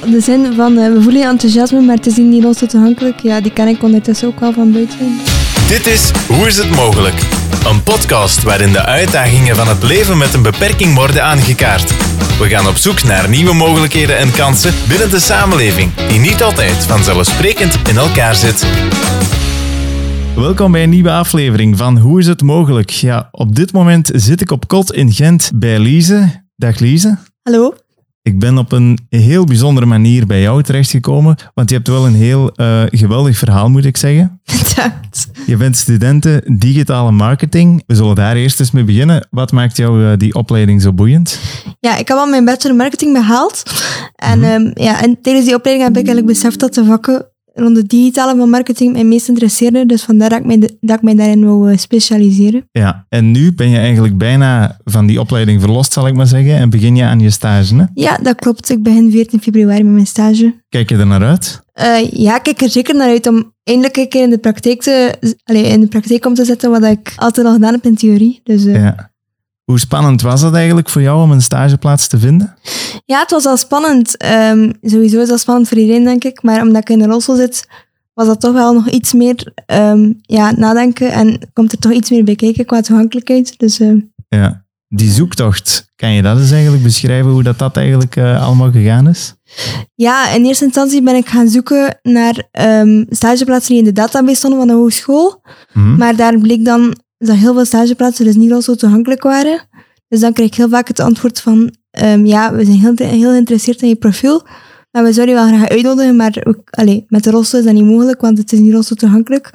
de zin van eh, we voelen je enthousiasme, maar het is niet ons toegankelijk. Ja, die ken ik ondertussen ook wel van buiten. Dit is Hoe is het mogelijk? Een podcast waarin de uitdagingen van het leven met een beperking worden aangekaart. We gaan op zoek naar nieuwe mogelijkheden en kansen binnen de samenleving, die niet altijd vanzelfsprekend in elkaar zit. Welkom bij een nieuwe aflevering van Hoe is het mogelijk? Ja, op dit moment zit ik op kot in Gent bij Lise. Dag Lise. Hallo. Ik ben op een heel bijzondere manier bij jou terechtgekomen, want je hebt wel een heel uh, geweldig verhaal, moet ik zeggen. Bedankt. Je bent studenten digitale marketing. We zullen daar eerst eens mee beginnen. Wat maakt jou uh, die opleiding zo boeiend? Ja, ik heb al mijn bachelor marketing behaald. En, mm -hmm. um, ja, en tijdens die opleiding heb ik eigenlijk beseft dat de vakken rond het digitale van marketing mij meest interesseerde. Dus vandaar dat ik mij, dat ik mij daarin wil specialiseren. Ja, en nu ben je eigenlijk bijna van die opleiding verlost, zal ik maar zeggen. En begin je aan je stage, hè? Ja, dat klopt. Ik begin 14 februari met mijn stage. Kijk je er naar uit? Uh, ja, ik kijk er zeker naar uit om eindelijk een keer in de praktijk, te, allez, in de praktijk om te zetten wat ik altijd al gedaan heb in theorie. Dus, uh, ja. Hoe spannend was het eigenlijk voor jou om een stageplaats te vinden? Ja, het was al spannend. Um, sowieso is dat spannend voor iedereen, denk ik. Maar omdat ik in de rolstoel zit, was dat toch wel nog iets meer um, ja, nadenken. En komt er toch iets meer bij kijken qua toegankelijkheid. Dus, uh... Ja, die zoektocht, kan je dat eens eigenlijk beschrijven, hoe dat, dat eigenlijk uh, allemaal gegaan is? Ja, in eerste instantie ben ik gaan zoeken naar um, stageplaatsen die in de database stonden van de hogeschool. Mm-hmm. Maar daar bleek dan dat heel veel stageplaatsen dus niet al zo toegankelijk waren. Dus dan krijg ik heel vaak het antwoord van, um, ja, we zijn heel, heel geïnteresseerd in je profiel, maar we zouden je wel graag uitnodigen, maar ook, met de rolstoel is dat niet mogelijk, want het is niet rolstoel toegankelijk.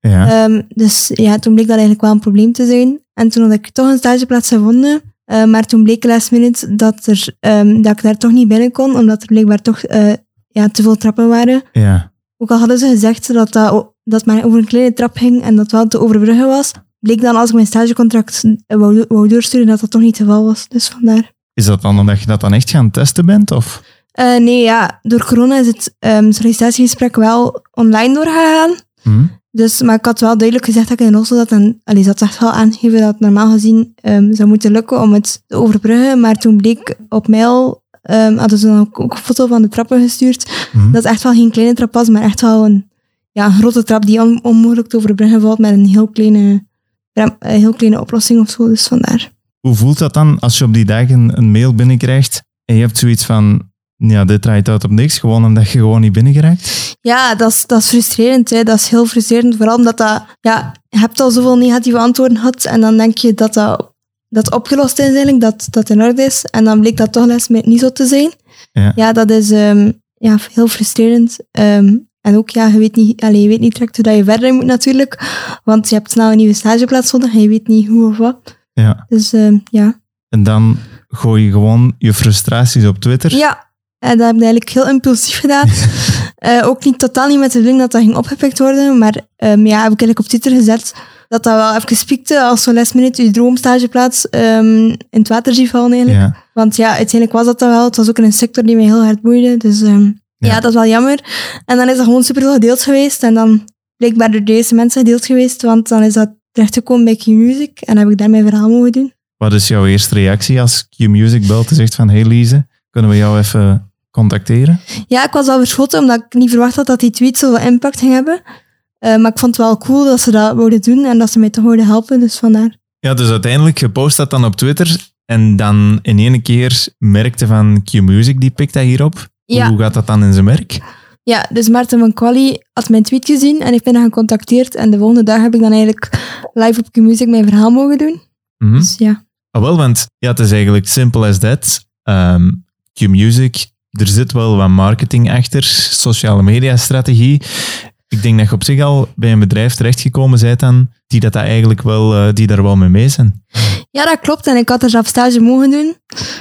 Ja. Um, dus ja, toen bleek dat eigenlijk wel een probleem te zijn. En toen had ik toch een stageplaats gevonden, uh, maar toen bleek last minute dat, er, um, dat ik daar toch niet binnen kon, omdat er blijkbaar toch uh, ja, te veel trappen waren. Ja. Ook al hadden ze gezegd dat dat, dat maar over een kleine trap ging en dat wel te overbruggen was, bleek dan als ik mijn stagecontract wou, wou doorsturen dat dat toch niet het geval was. Dus vandaar. Is dat dan omdat je dat dan echt gaan testen bent? Of? Uh, nee, ja. Door corona is het um, sollicitatiegesprek wel online doorgegaan. Mm. Dus, maar ik had wel duidelijk gezegd dat ik in Oslo zat. En allee, dat echt wel aangegeven dat het normaal gezien um, zou moeten lukken om het te overbruggen. Maar toen bleek op mail, um, hadden ze dan ook, ook, een foto van de trappen gestuurd, mm. dat het echt wel geen kleine trap was, maar echt wel een, ja, grote trap die on, onmogelijk te overbruggen valt met een heel kleine een heel kleine oplossing of zo, dus vandaar. Hoe voelt dat dan als je op die dag een, een mail binnenkrijgt en je hebt zoiets van, ja, dit draait uit op niks, gewoon omdat je gewoon niet binnengeraakt? Ja, dat is, dat is frustrerend. Hè. Dat is heel frustrerend, vooral omdat dat, ja, je hebt al zoveel negatieve antwoorden gehad en dan denk je dat dat, dat opgelost is eigenlijk, dat dat in orde is. En dan bleek dat toch les niet zo te zijn. Ja, ja dat is um, ja, heel frustrerend. Um, en ook, ja, je weet niet, allez, je weet niet direct hoe dat je verder moet natuurlijk. Want je hebt snel een nieuwe stageplaats nodig en je weet niet hoe of wat. Ja. Dus uh, ja. En dan gooi je gewoon je frustraties op Twitter? Ja, en dat heb ik eigenlijk heel impulsief gedaan. uh, ook niet totaal niet met de bedoeling dat dat ging opgepikt worden. Maar um, ja, heb ik eigenlijk op Twitter gezet dat dat wel even spiekte als zo'n last minute je droomstageplaats um, in het water zie vallen eigenlijk. Ja. Want ja, uiteindelijk was dat wel. Het was ook een sector die mij heel hard boeide. Dus... Um, ja. ja. dat is wel jammer. En dan is dat gewoon super veel gedeeld geweest. En dan blijkbaar door deze mensen gedeeld geweest, want dan is dat terechtgekomen bij Q-Music en heb ik daar mijn verhaal mogen doen. Wat is jouw eerste reactie als Q-Music belt en zegt van hey Lise, kunnen we jou even contacteren? Ja, ik was wel verschoten omdat ik niet verwacht had dat die tweet zoveel impact ging hebben. Uh, maar ik vond het wel cool dat ze dat wouden doen en dat ze mij toch wilden helpen, dus vandaar. Ja, dus uiteindelijk, je post dat dan op Twitter en dan in één keer merkte van Q-Music, die pikt dat hierop. Ja. Hoe gaat dat dan in zijn werk? Ja, dus Maarten van Quali had mijn tweet gezien en heeft mij dan gecontacteerd. En de volgende dag heb ik dan eigenlijk live op Q-Music mijn verhaal mogen doen. Mm -hmm. Dus ja. Oh, wel, want ja, het is eigenlijk simple as that. Um, Q-Music, er zit wel wat marketing achter, sociale media strategie. Ik denk dat je op zich al bij een bedrijf terechtgekomen bent dan, die, dat, dat eigenlijk wel, uh, die daar wel mee mee zijn. Ja, dat klopt. En ik had er zelf stage mogen doen.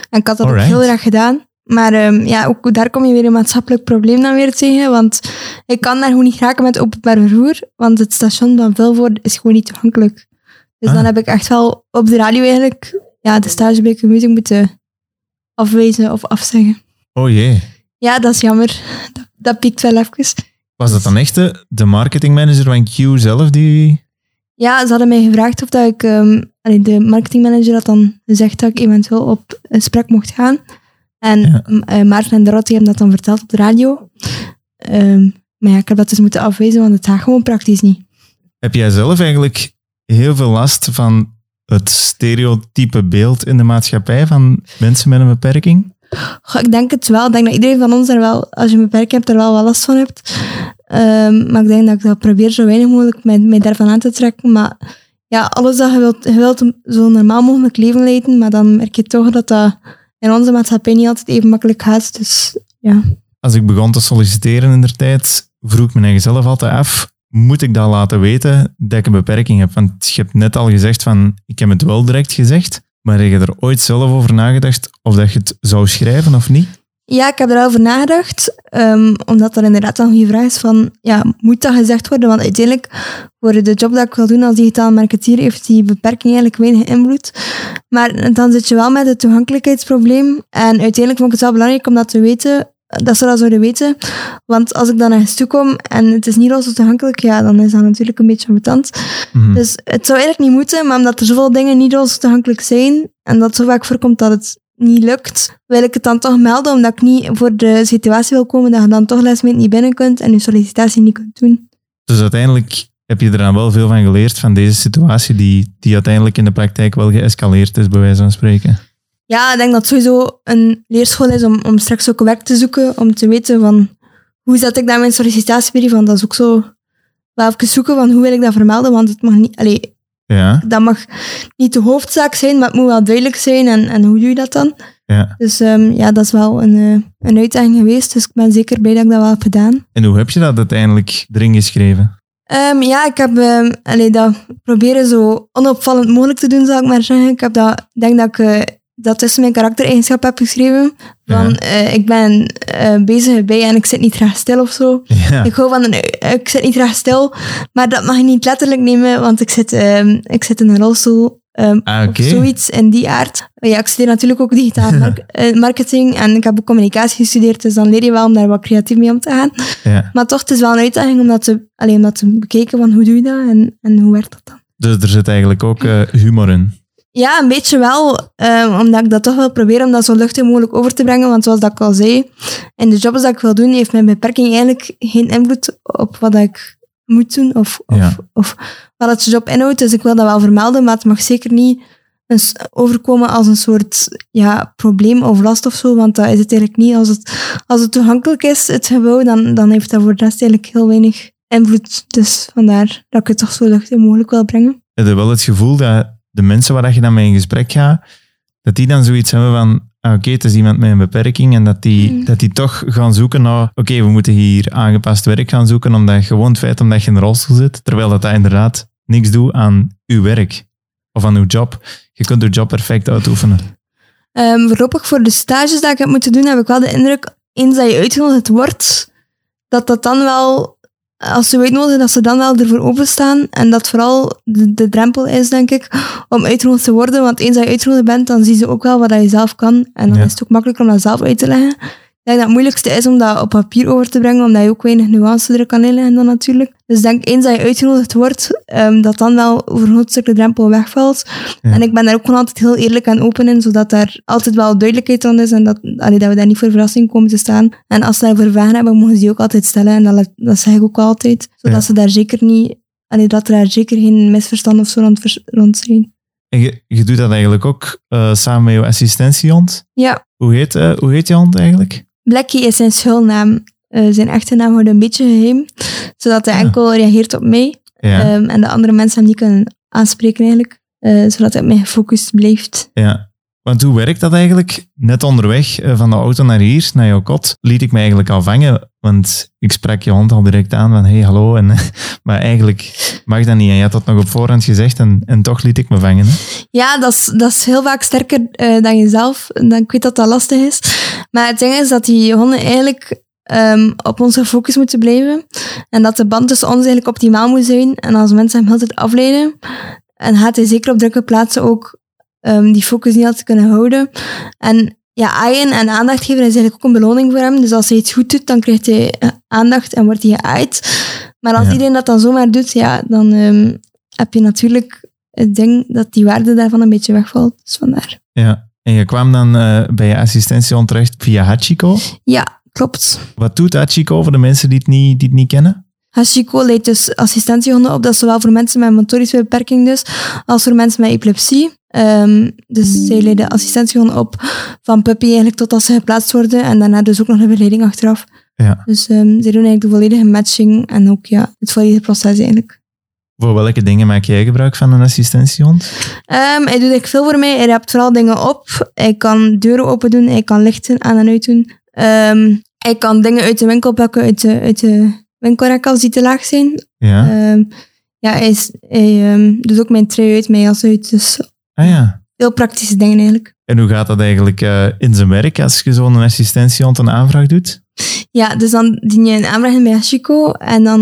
En ik had dat Alright. ook heel graag gedaan. Maar um, ja, ook daar kom je weer een maatschappelijk probleem dan weer tegen. Want ik kan daar gewoon niet raken met openbaar vervoer. Want het station van Vilvoorde is gewoon niet toegankelijk. Dus Ah. dan heb ik echt wel op de radio eigenlijk ja, de stage bij Q-Music moeten afwezen of afzeggen. Oh jee. Ja, dat is jammer. Dat, dat piekt wel even. Was dat dan echt de, de marketingmanager van Q zelf die... Ja, ze hadden mij gevraagd of dat ik... Um, de marketingmanager had dan gezegd dat ik eventueel op een gesprek mocht gaan. En ja. Maarten en Dorothy hebben dat dan verteld op de radio. Ehm, maar ja, ik heb dat dus moeten afwijzen, want het gaat gewoon praktisch niet. Heb jij zelf eigenlijk heel veel last van het stereotype beeld in de maatschappij van mensen met een beperking? ik denk het wel. Ik denk dat iedereen van ons er wel, als je een beperking hebt, er wel wat last van hebt. Ehm, maar ik denk dat ik dat probeer zo weinig mogelijk mij, mij daarvan aan te trekken. Maar ja, alles dat je wilt, je wilt zo normaal mogelijk leven leiden, maar dan merk je toch dat dat in onze maatschappij niet altijd even makkelijk gaat. Dus ja. Als ik begon te solliciteren in der tijd, vroeg ik eigen zelf altijd af, moet ik dat laten weten dat ik een beperking heb? Want je hebt net al gezegd van, ik heb het wel direct gezegd, maar heb je er ooit zelf over nagedacht of dat je het zou schrijven of niet? Ja, ik heb er over nagedacht, um, omdat er inderdaad een goede vraag is van, ja, moet dat gezegd worden? Want uiteindelijk, voor de job dat ik wil doen als digitaal marketeer, heeft die beperking eigenlijk weinig invloed. Maar dan zit je wel met het toegankelijkheidsprobleem. En uiteindelijk vond ik het wel belangrijk om dat te weten, dat ze dat zouden weten. Want als ik dan naar toe kom en het is niet al zo toegankelijk, ja, dan is dat natuurlijk een beetje ambetant. Mm Dus het zou eigenlijk niet moeten, maar omdat er zoveel dingen niet zo toegankelijk zijn en dat zo vaak voorkomt dat het niet lukt, wil ik het dan toch melden, omdat ik niet voor de situatie wil komen dat je dan toch lesmeet niet binnen kunt en je sollicitatie niet kunt doen. Dus uiteindelijk heb je er dan wel veel van geleerd van deze situatie, die, die uiteindelijk in de praktijk wel geëscaleerd is, bij wijze van spreken? Ja, ik denk dat het sowieso een leerschool is om, om straks ook werk te zoeken, om te weten van hoe zet ik daar mijn sollicitatiebrief, want dat is ook zo wel even zoeken van hoe wil ik dat vermelden, want het mag niet, allee, ja. Dat mag niet de hoofdzaak zijn, maar het moet wel duidelijk zijn. En, en hoe doe je dat dan? Ja. Dus um, ja, dat is wel een, uh, een uitdaging geweest. Dus ik ben zeker blij dat ik dat wel heb gedaan. En hoe heb je dat uiteindelijk erin geschreven? Um, ja, ik heb um, allee, dat proberen zo onopvallend mogelijk te doen, zou ik maar zeggen. Ik heb dat, denk dat ik uh, dat tussen mijn karaktereigenschap heb geschreven. Van, uh, ik ben uh, bezig bij en ik zit niet graag stil of zo. Ja. Ik hou van een, ik zit niet graag stil, maar dat mag je niet letterlijk nemen, want ik zit, um, ik zit in een rolstoel. Um, ah, okay. Of zoiets in die aard. Ja, ik studeer natuurlijk ook digitaal mark marketing en ik heb ook communicatie gestudeerd, dus dan leer je wel om daar wat creatief mee om te gaan. Ja. Maar toch, het is wel een uitdaging om dat te, alleen om dat te bekijken van hoe doe je dat en, en hoe werkt dat dan. Dus er zit eigenlijk ook humor in? Ja, een beetje wel. Uh, omdat ik dat toch wil proberen om dat zo luchtig mogelijk over te brengen. Want zoals dat ik al zei, in de jobs dat ik wil doen, heeft mijn beperking eigenlijk geen invloed op wat ik moet doen of, of, of wat het job inhoudt. Dus ik wil dat wel vermelden, maar het mag zeker niet overkomen als een soort ja, probleem of last of zo. Want dat is het eigenlijk niet. Als het, als het toegankelijk is, het gebouw, dan, dan heeft dat voor de rest eigenlijk heel weinig invloed. Dus vandaar dat ik het toch zo luchtig mogelijk wil brengen. Heb je wel het gevoel dat de mensen waar je dan mee in gesprek gaat, dat die dan zoiets hebben van, ah, oké, het is iemand met een beperking, en dat die, mm. dat die toch gaan zoeken naar, oké, we moeten hier aangepast werk gaan zoeken, omdat gewoon het feit omdat je in een rolstoel zit, terwijl dat, dat inderdaad niks doet aan uw werk of aan uw job. Je kunt uw job perfect uitoefenen. Um, voorlopig voor de stages die ik heb moeten doen, heb ik wel de indruk, eens dat je uitgenodigd wordt, dat dat dan wel als ze uitnodigen, dat ze dan wel ervoor openstaan. En dat vooral de, de drempel is, denk ik, om uitgenodigd te worden. Want eens dat je uitgenodigd bent, dan zien ze ook wel wat je zelf kan. En dan is het ook makkelijker om dat zelf uit te leggen denk dat het moeilijkste is om dat op papier over te brengen, omdat je ook weinig nuance er kan inleggen dan natuurlijk. Dus denk eens dat je uitgenodigd wordt, um, dat dan wel voor een groot stuk de drempel wegvalt. En ik ben daar ook gewoon altijd heel eerlijk en open in, zodat daar altijd wel duidelijkheid aan is en dat, allee, dat we daar niet voor verrassing komen te staan. En als ze daarvoor vragen hebben, mogen ze die ook altijd stellen en dat, dat zeg ik ook altijd. Zodat ze daar zeker niet, allee, dat er daar zeker geen misverstand of zo rond, rond zijn. En je, je doet dat eigenlijk ook uh, samen met je assistentiehond? Ja. Hoe heet, uh, hoe heet je hond eigenlijk? Blackie is zijn schuilnaam. Uh, zijn echte naam wordt een beetje geheim, zodat hij enkel reageert op mij. Ehm, en de andere mensen hem niet kunnen aanspreken eigenlijk, uh, zodat hij op mij gefocust blijft. Ja, want hoe werkt dat eigenlijk? Net onderweg eh, van de auto naar hier, naar jouw kot, liet ik me eigenlijk al vangen. Want ik sprak je hond al direct aan van hey, hallo. En, maar eigenlijk mag dat niet. En je had dat nog op voorhand gezegd en, en toch liet ik me vangen. Hè? Ja, dat is, dat is heel vaak sterker uh, dan jezelf. Dan, ik weet dat dat lastig is. Maar het ding is dat die honden eigenlijk um, op ons gefocust moeten blijven. En dat de band tussen ons eigenlijk optimaal moet zijn. En als mensen hem altijd afleiden, en gaat hij zeker op drukke plaatsen ook um, die focus niet altijd kunnen houden. En ja, aaien en aandacht geven is eigenlijk ook een beloning voor hem. Dus als hij iets goed doet, dan krijgt hij eh, aandacht en wordt hij geaaid. Maar als iedereen dat dan zomaar doet, ja, dan um, heb je natuurlijk het ding dat die waarde daarvan een beetje wegvalt. Dus vandaar. Ja, En je kwam dan uh, bij je assistentiehond terecht via Hachiko? Ja, klopt. Wat doet Hachiko voor de mensen die het niet, die het niet kennen? Hachiko leidt dus assistentiehonden op. Dat is zowel voor mensen met motorische beperking dus, als voor mensen met epilepsie. Um, dus zij leiden assistentiehonden op van puppy eigenlijk tot als ze geplaatst worden. En daarna dus ook nog een begeleiding achteraf. Ja. Dus um, zij doen eigenlijk de volledige matching en ook ja, het volledige proces eigenlijk. Voor welke dingen maak jij gebruik van een assistentiehond? Um, hij doet eigenlijk veel voor mij. Hij hebt vooral dingen op. Hij kan deuren open doen. Hij kan lichten aan en uit doen. Hij kan dingen uit de winkel pakken, uit de, uit de winkelrek als die te laag zijn. Ja, ja hij, is, hij doet ook mijn trui uit, mijn jas uit. Dus ah, ja. heel praktische dingen eigenlijk. En hoe gaat dat eigenlijk uh, in zijn werk als je zo'n assistentiehond een aanvraag doet? Ja, dus dan dien je een aanvraag in bij Chico en dan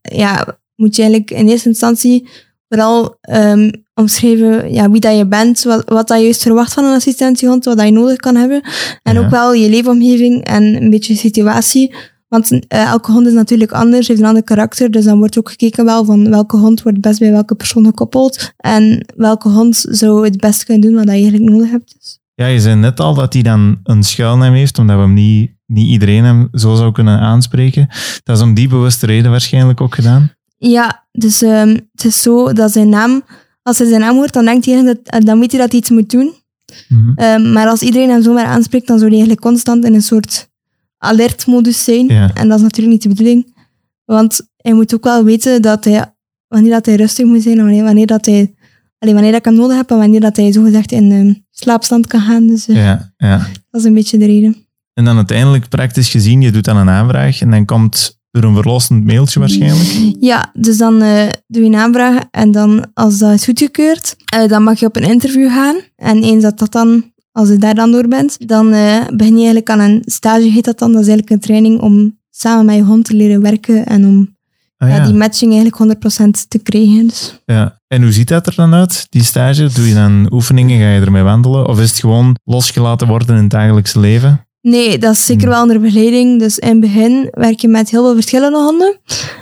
ja, moet je eigenlijk in eerste instantie vooral um, omschrijven ja, wie dat je bent, wat, wat dat je juist verwacht van een assistentiehond, wat dat je nodig kan hebben. En ook wel je leefomgeving en een beetje je situatie. Want uh, elke hond is natuurlijk anders, heeft een ander karakter. Dus dan wordt ook gekeken wel van welke hond wordt best bij welke persoon gekoppeld. En welke hond zou het best kunnen doen wat je eigenlijk nodig hebt. Dus. Ja, je zei net al dat hij dan een schuilnaam heeft, omdat we hem niet, niet iedereen hem zo zou kunnen aanspreken. Dat is om die bewuste reden waarschijnlijk ook gedaan. Ja, dus um, het is zo dat zijn naam, als hij zijn naam hoort, dan denkt hij dat, eh, dan weet hij dat hij iets moet doen. Mm -hmm. um, maar als iedereen hem zomaar aanspreekt, dan zou hij eigenlijk constant in een soort alertmodus zijn. Ja. En dat is natuurlijk niet de bedoeling. Want hij moet ook wel weten dat hij, wanneer dat hij rustig moet zijn, wanneer, wanneer dat hij, alleen wanneer dat ik hem nodig heb, en wanneer dat hij zogezegd in um, slaapstand kan gaan. Dus uh, ja, ja. dat is een beetje de reden. En dan uiteindelijk, praktisch gezien, je doet dan een aanvraag en dan komt door een verlossend mailtje waarschijnlijk? Ja, dus dan uh, doe je een aanvraag en dan als dat is goedgekeurd, uh, dan mag je op een interview gaan. En eens dat dat dan, als je daar dan door bent, dan uh, begin je eigenlijk aan een stage, heet dat dan. Dat is eigenlijk een training om samen met je hond te leren werken en om Ah, ja. ja. die matching eigenlijk 100% te krijgen. Dus. Ja. En hoe ziet dat er dan uit, die stage? Doe je dan oefeningen, ga je ermee wandelen? Of is het gewoon losgelaten worden in het dagelijkse leven? Nee, dat is zeker Hmm. wel onder begeleiding. Dus in het begin werk je met heel veel verschillende honden.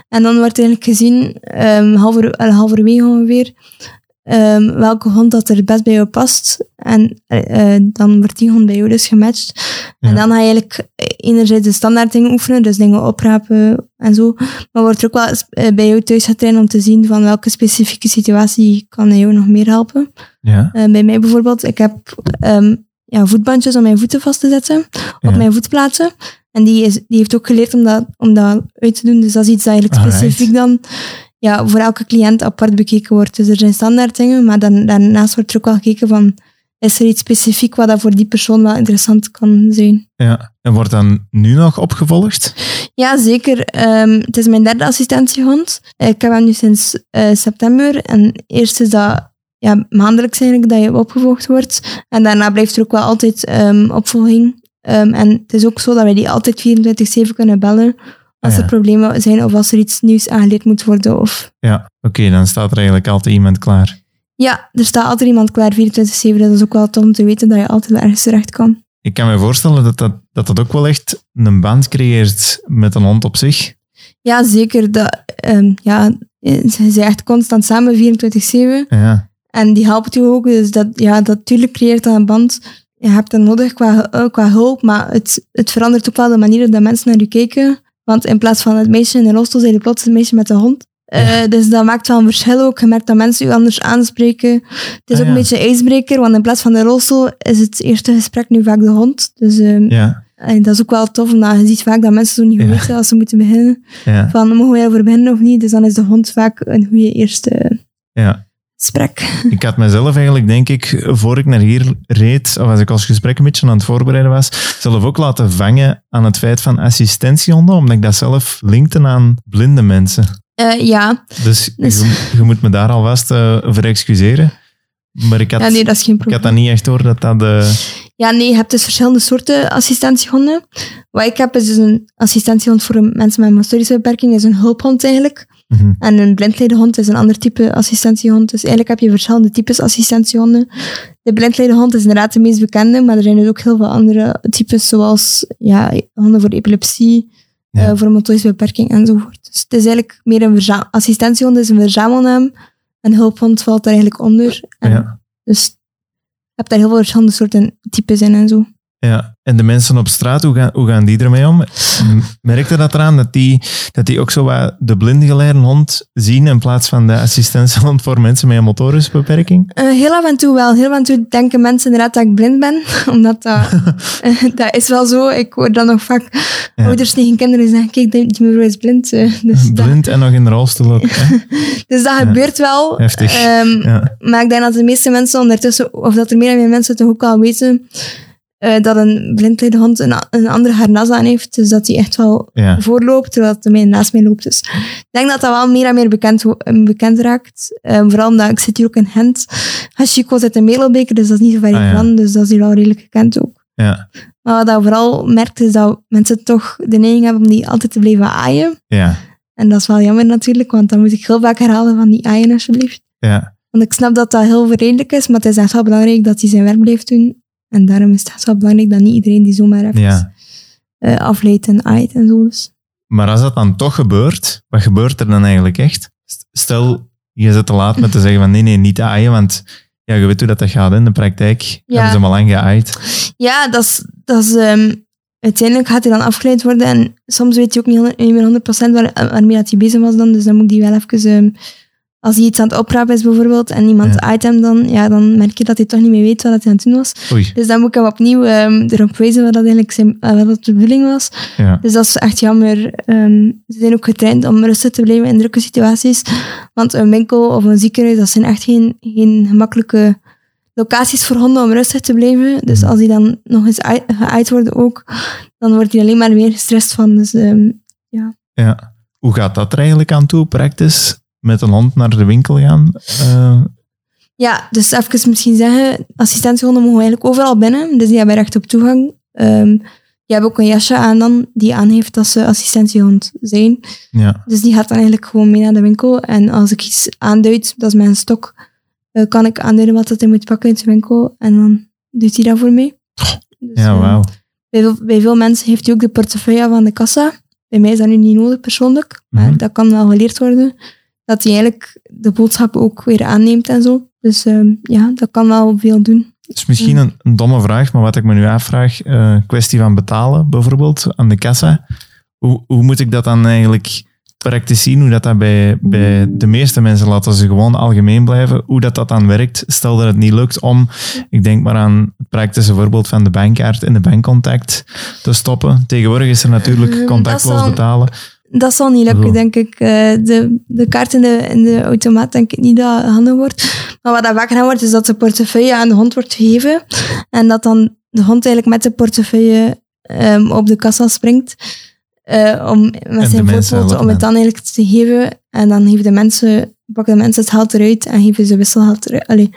En dan wordt eigenlijk gezien, um, halver, eh, halverwege ongeveer, um, welke hond dat er het best bij jou past. En uh, dan wordt die hond bij jou dus gematcht. Ja. En dan ga je eigenlijk enerzijds de standaard dingen oefenen, dus dingen oprapen en zo. Maar wordt er ook wel bij jou thuis getraind om te zien van welke specifieke situatie kan jou nog meer helpen. Ja. Uh, bij mij bijvoorbeeld, ik heb um, ja, voetbandjes om mijn voeten vast te zetten, op mijn voetplaatsen. En die, is, die heeft ook geleerd om dat, om dat uit te doen. Dus dat is iets dat eigenlijk Alright. specifiek dan ja, voor elke cliënt apart bekeken wordt. Dus er zijn standaard dingen, maar dan, daarnaast wordt er ook wel gekeken van is er iets specifiek wat dat voor die persoon wel interessant kan zijn. ja. En wordt dan nu nog opgevolgd? Ja, zeker. Um, het is mijn derde assistentiehond. Ik heb hem nu sinds uh, september. En eerst is dat ja, maandelijks eigenlijk dat je opgevolgd wordt. En daarna blijft er ook wel altijd um, opvolging. Um, en het is ook zo dat wij die altijd 24-7 kunnen bellen als ja. er problemen zijn of als er iets nieuws aangeleerd moet worden. Of... Ja. Oké, dan staat er eigenlijk altijd iemand klaar. Ja, er staat altijd iemand klaar 24-7. Dat is ook wel tof om te weten dat je altijd ergens terecht kan. Ik kan me voorstellen dat dat, dat, dat ook wel echt een band creëert met een hond op zich. Ja, zeker. Dat, um, ja, ze zijn echt constant samen 24-7. Ja. En die helpt je ook. Dus dat, ja, dat creëert dat een band. Je hebt dat nodig qua, uh, qua hulp, maar het, het verandert ook wel de manier dat mensen naar je kijken. Want in plaats van het meisje in de rolstoel, zijn je plots het meisje met de hond. Uh, dus dat maakt wel een verschil ook. Je merkt dat mensen je anders aanspreken. Het is Ah, ook ja. een beetje een ijsbreker, want in plaats van de rolstoel is het eerste gesprek nu vaak de hond. Dus um, Ja. en dat is ook wel tof, omdat je ziet vaak dat mensen zo niet goed Ja. weten als ze moeten beginnen. Van, mogen wij over beginnen of niet? Dus dan is de hond vaak een goede eerste ja. Ik had mezelf eigenlijk, denk ik, voor ik naar hier reed, of als ik als gesprek een beetje aan het voorbereiden was, zelf ook laten vangen aan het feit van assistentiehonden, omdat ik dat zelf linkte aan blinde mensen. Uh, ja. Dus, Dus- Je, je moet me daar alvast uh, voor excuseren. Maar ik had, ja, nee, dat is geen ik probleem. had dat niet echt door dat dat... eh, Ja, nee, je hebt dus verschillende soorten assistentiehonden. Wat ik heb is dus een assistentiehond voor mensen met een motorische beperking, is een hulphond eigenlijk. Mhm. En een blindleidehond is een ander type assistentiehond. Dus eigenlijk heb je verschillende types assistentiehond. De blindleidehond is inderdaad de meest bekende, maar er zijn dus ook heel veel andere types, zoals ja, honden voor epilepsie, Ja. eh, voor motorische beperking enzovoort. Dus het is eigenlijk meer een assistentiehond is een verzamelnaam. Een hulphond valt daar eigenlijk onder. En Ja. Dus je hebt daar heel veel verschillende soorten types in en zo. Ja, en de mensen op straat, hoe gaan, hoe gaan die ermee om? Merkte dat eraan dat die, dat die ook zo wat de blindgeleide hond zien in plaats van de assistentiehond voor mensen met een motorische Uh, heel af en toe wel. Heel af en toe denken mensen inderdaad dat ik blind ben, omdat dat, uh, dat is wel zo. Ik hoor dan nog vaak ja. ouders tegen kinderen zeggen, kijk, die mevrouw is blind. Uh, dus blind en nog in de rolstoel ook. dus dat gebeurt wel. Heftig. Um, maar ik denk dat de meeste mensen ondertussen, of dat er meer en meer mensen toch ook al weten uh, dat een blindleidehond een, een andere harnas aan heeft. Dus dat hij echt wel ja. voorloopt, terwijl het mij naast mij loopt. Dus ik denk dat dat wel meer en meer bekend, bekend raakt. Um, vooral omdat ik zit hier ook in Gent. Chico zit in Melelbeker, dus dat is niet zo ver ah, van. Dus dat is hier al redelijk gekend ook. Ja. Maar wat ik vooral merkt, is dat mensen toch de neiging hebben om die altijd te blijven aaien. Ja. En dat is wel jammer natuurlijk, want dan moet ik heel vaak herhalen van die aaien alsjeblieft. Ja. Want ik snap dat dat heel verredelijk is, maar het is echt wel belangrijk dat hij zijn werk blijft doen. En daarom is het wel belangrijk dat niet iedereen die zomaar even ja. uh, afleidt en aait en zo. Dus. Maar als dat dan toch gebeurt, wat gebeurt er dan eigenlijk echt? Stel, je zit te laat met te zeggen van nee, nee, niet aaien, want ja, je weet hoe dat, dat gaat in de praktijk. Ja. Hebben ze maar lang geaaid. Ja, dat is... Dat is um, uiteindelijk gaat hij dan afgeleid worden en soms weet je ook niet, niet meer 100% waar, waarmee dat hij bezig was dan, dus dan moet hij wel even... Um, als hij iets aan het oprapen is bijvoorbeeld en iemand ja. hem dan, ja, dan merk je dat hij toch niet meer weet wat hij aan het doen was. Oei. Dus dan moet ik hem opnieuw um, erop wijzen wat dat eigenlijk zijn, uh, wat dat de bedoeling was. Ja. Dus dat is echt jammer. Um, ze zijn ook getraind om rustig te blijven in drukke situaties. Want een winkel of een ziekenhuis, dat zijn echt geen, geen gemakkelijke locaties voor honden om rustig te blijven. Dus mhm. als die dan nog eens geaaid worden ook, dan wordt hij alleen maar meer gestrest van. Dus um, ja. Ja. Hoe gaat dat er eigenlijk aan toe, practice? Met een hond naar de winkel gaan? Uh... Ja, dus even misschien zeggen, assistentiehonden mogen eigenlijk overal binnen, dus die hebben recht op toegang. Um, die hebben ook een jasje aan dan, die aangeeft dat ze assistentiehond zijn. Ja. Dus die gaat dan eigenlijk gewoon mee naar de winkel. En als ik iets aanduid, dat is mijn stok, uh, kan ik aanduiden wat hij moet pakken in de winkel. En dan doet hij dat voor mij. Dus, ja, wauw. bij, bij, veel mensen heeft hij ook de portefeuille van de kassa. Bij mij is dat nu niet nodig persoonlijk, maar mhm. dat kan wel geleerd worden dat hij eigenlijk de boodschap ook weer aanneemt en zo. Dus uh, ja, dat kan wel veel doen. Het is misschien een, een, domme vraag, maar wat ik me nu afvraag, uh, kwestie van betalen bijvoorbeeld aan de kassa. Hoe, hoe moet ik dat dan eigenlijk praktisch zien, hoe dat, dat bij, bij de meeste mensen, laten ze gewoon algemeen blijven, hoe dat, dat dan werkt. Stel dat het niet lukt om, ik denk maar aan het praktische voorbeeld van de bankkaart in de bankcontact te stoppen. Tegenwoordig is er natuurlijk ehm, contactloos betalen. Dat zal niet lukken, denk ik. Eh, de, de kaart in de, in de automaat denk ik niet dat handig wordt. Maar wat dat vaak gedaan wordt, is dat de portefeuille aan de hond wordt gegeven. En dat dan de hond eigenlijk met de portefeuille um, op de kassa springt. Uh, om met zijn voorpoten om het dan eigenlijk te geven. En dan geven de mensen, pakken de mensen het geld eruit en geven ze wisselgeld eruit. Allee,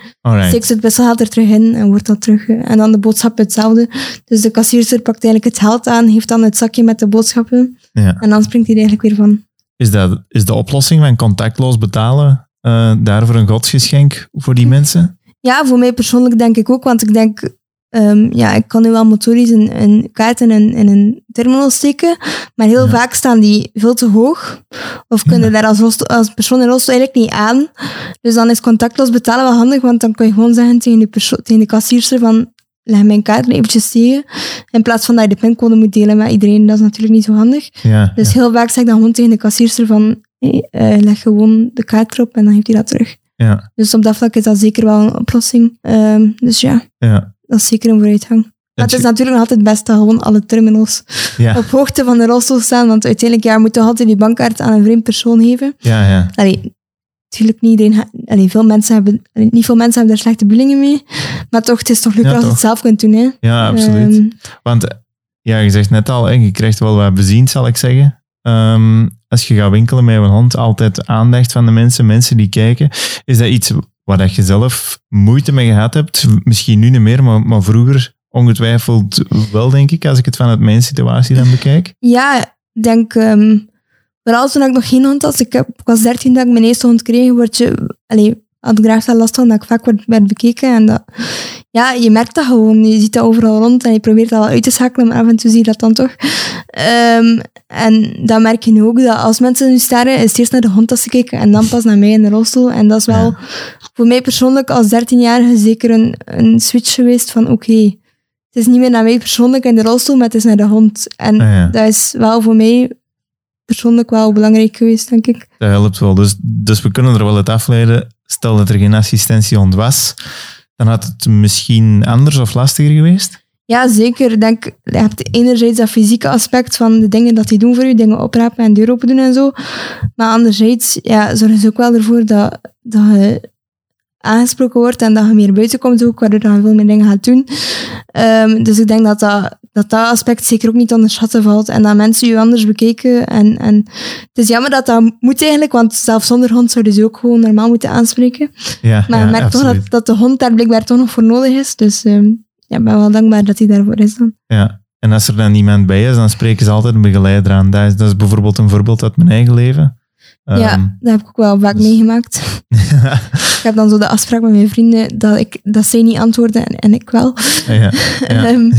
steekt ze het wisselgeld er terug in en wordt dat terug. En dan de boodschap hetzelfde. Dus de kassierster pakt eigenlijk het geld aan, heeft dan het zakje met de boodschappen. Ja. En dan springt hij er eigenlijk weer van. Is, dat, is de oplossing van contactloos betalen uh, daarvoor een godsgeschenk voor die mensen? Ja, voor mij persoonlijk denk ik ook. Want ik denk, um, ja, ik kan nu wel motorisch een, een kaart in een, in een terminal steken. Maar heel vaak staan die veel te hoog. Of kunnen daar als, als persoon in rolstoel eigenlijk niet aan. Dus dan is contactloos betalen wel handig. Want dan kun je gewoon zeggen tegen de, tegen de kassierster van leg mijn kaart eventjes tegen. In plaats van dat je de pincode moet delen met iedereen. Dat is natuurlijk niet zo handig. Ja, dus heel vaak zeg ik dan gewoon tegen de kassierster van hey, uh, leg gewoon de kaart erop en dan heeft hij dat terug. Ja. Dus op dat vlak is dat zeker wel een oplossing. Um, dus ja, ja, dat is zeker een vooruitgang. Maar het is natuurlijk nog altijd het beste dat gewoon alle terminals ja. op hoogte van de rolstoel staan. Want uiteindelijk ja, moet je altijd die bankkaart aan een vreemd persoon geven. Ja, ja. Allee, natuurlijk niet iedereen, allee, veel mensen hebben, niet veel mensen hebben daar slechte bedoelingen mee. Maar toch, het is toch leuk als je het zelf kunt doen. Hè? Ja, absoluut. Um, Want ja, je zegt net al, hè, je krijgt wel wat bezien, zal ik zeggen. Um, als je gaat winkelen met een hond, altijd aandacht van de mensen, mensen die kijken. Is dat iets waar je zelf moeite mee gehad hebt? Misschien nu niet meer, maar, maar vroeger ongetwijfeld wel, denk ik, als ik het vanuit mijn situatie dan bekijk. Ja, ik denk... Um, Vooral toen ik nog geen hond had. Ik, heb, ik was 13 dat ik mijn eerste hond kreeg. Word je, allee, had ik graag last van dat ik vaak werd, werd bekeken. En dat, ja, je merkt dat gewoon. Je ziet dat overal rond en je probeert dat wel uit te schakelen, maar af en toe zie je dat dan toch. Ehm, en dan merk je nu ook dat als mensen nu sterren, is het eerst naar de hond dat ze kijken en dan pas naar mij in de rolstoel. En dat is wel voor mij persoonlijk als 13-jarige zeker een, een switch geweest van oké, het is niet meer naar mij persoonlijk in de rolstoel, maar het is naar de hond. En Ah, dat is wel voor mij persoonlijk wel belangrijk geweest, denk ik. Dat helpt wel. Dus, dus we kunnen er wel uit afleiden. Stel dat er geen assistentiehond was, dan had het misschien anders of lastiger geweest. Ja, zeker. Denk, je hebt enerzijds dat fysieke aspect van de dingen dat die doen voor je, dingen oprapen en deur open doen en zo. Maar anderzijds ja, zorgen ze ook wel ervoor dat, dat je aangesproken wordt en dat je meer buiten komt ook, waardoor je veel meer dingen gaat doen. Ehm, dus ik denk dat dat, dat dat aspect zeker ook niet onderschatten valt en dat mensen je anders bekijken. En, en het is jammer dat dat moet eigenlijk, want zelfs zonder hond zouden ze ook gewoon normaal moeten aanspreken. Ja, Maar ja, je merkt toch dat, dat de hond daar blijkbaar toch nog voor nodig is. Dus ehm, ja, ik ben wel dankbaar dat hij daarvoor is dan. Ja. En als er dan niemand bij is, dan spreken ze altijd een begeleider aan. Dat is, dat is bijvoorbeeld een voorbeeld uit mijn eigen leven. Ehm, Ja, dat heb ik ook wel vaak dus- meegemaakt. Ik heb dan zo de afspraak met mijn vrienden dat, ik, dat zij niet antwoorden en, en ik wel. ja, ja. Ehm,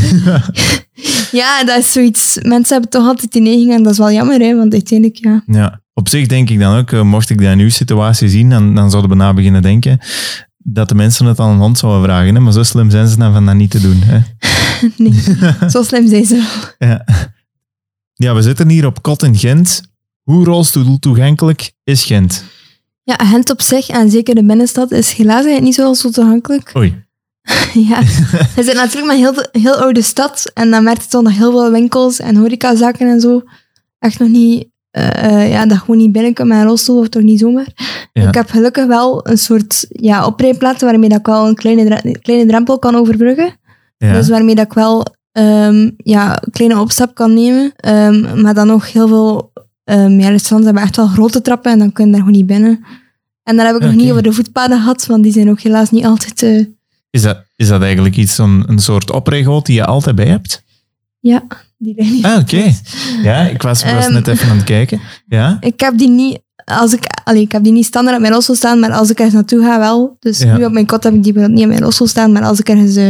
ja, dat is zoiets. Mensen hebben toch altijd die neiging en dat is wel jammer, hè, want uiteindelijk, ja. Ja, op zich denk ik dan ook, eh, mocht ik dat in uw situatie zien, dan, dan zouden we na beginnen denken dat de mensen het aan een hond zouden vragen. Hè? Maar zo slim zijn ze dan van dat niet te doen. Hè? Nee, zo slim zijn ze wel. Ja. ja, we zitten hier op Kot in Gent. Hoe rolstoel toegankelijk is Gent? Ja, Gent op zich en zeker de binnenstad is helaas eigenlijk niet zo, toegankelijk. Oei. ja, we zitten natuurlijk een heel, heel oude stad en dan merk je toch nog heel veel winkels en horecazaken en zo. Echt nog niet, eh, eh, ja, dat gewoon niet binnen kan met een rolstoel of toch niet zomaar. Ja. Ik heb gelukkig wel een soort ja, oprijplaats waarmee dat ik wel een kleine, kleine drempel kan overbruggen. Ja. Dus waarmee dat ik wel ehm, ja, een kleine opstap kan nemen. Ehm, maar dan nog heel veel um, ja, restaurants hebben echt wel grote trappen en dan kun je daar gewoon niet binnen. En dan heb ik nog niet over de voetpaden gehad, want die zijn ook helaas niet altijd... eh, Is, dat, is dat eigenlijk iets, een, een soort oprijgoot die je altijd bij hebt? ja, die liggen niet. Ah, oké. Ja, ik was, was Ehm. net even aan het kijken. Ja? Ik heb die niet... Als ik, allee, ik heb die niet standaard op mijn rolstoel staan, maar als ik ergens naartoe ga wel. Dus Ja. nu op mijn kot heb ik die niet op mijn rolstoel staan, maar als ik ergens eh,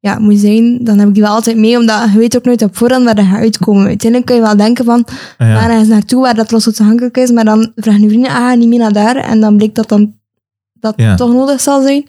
ja, moet zijn, dan heb ik die wel altijd mee, omdat je weet ook nooit op voorhand waar dat gaat uitkomen. Uiteindelijk kun je wel denken van, Ah, ga ja. ergens naartoe waar dat rolstoel toegankelijk is, maar dan vragen je vrienden, ah, niet mee naar daar. En dan blijkt dat dan dat Ja. toch nodig zal zijn.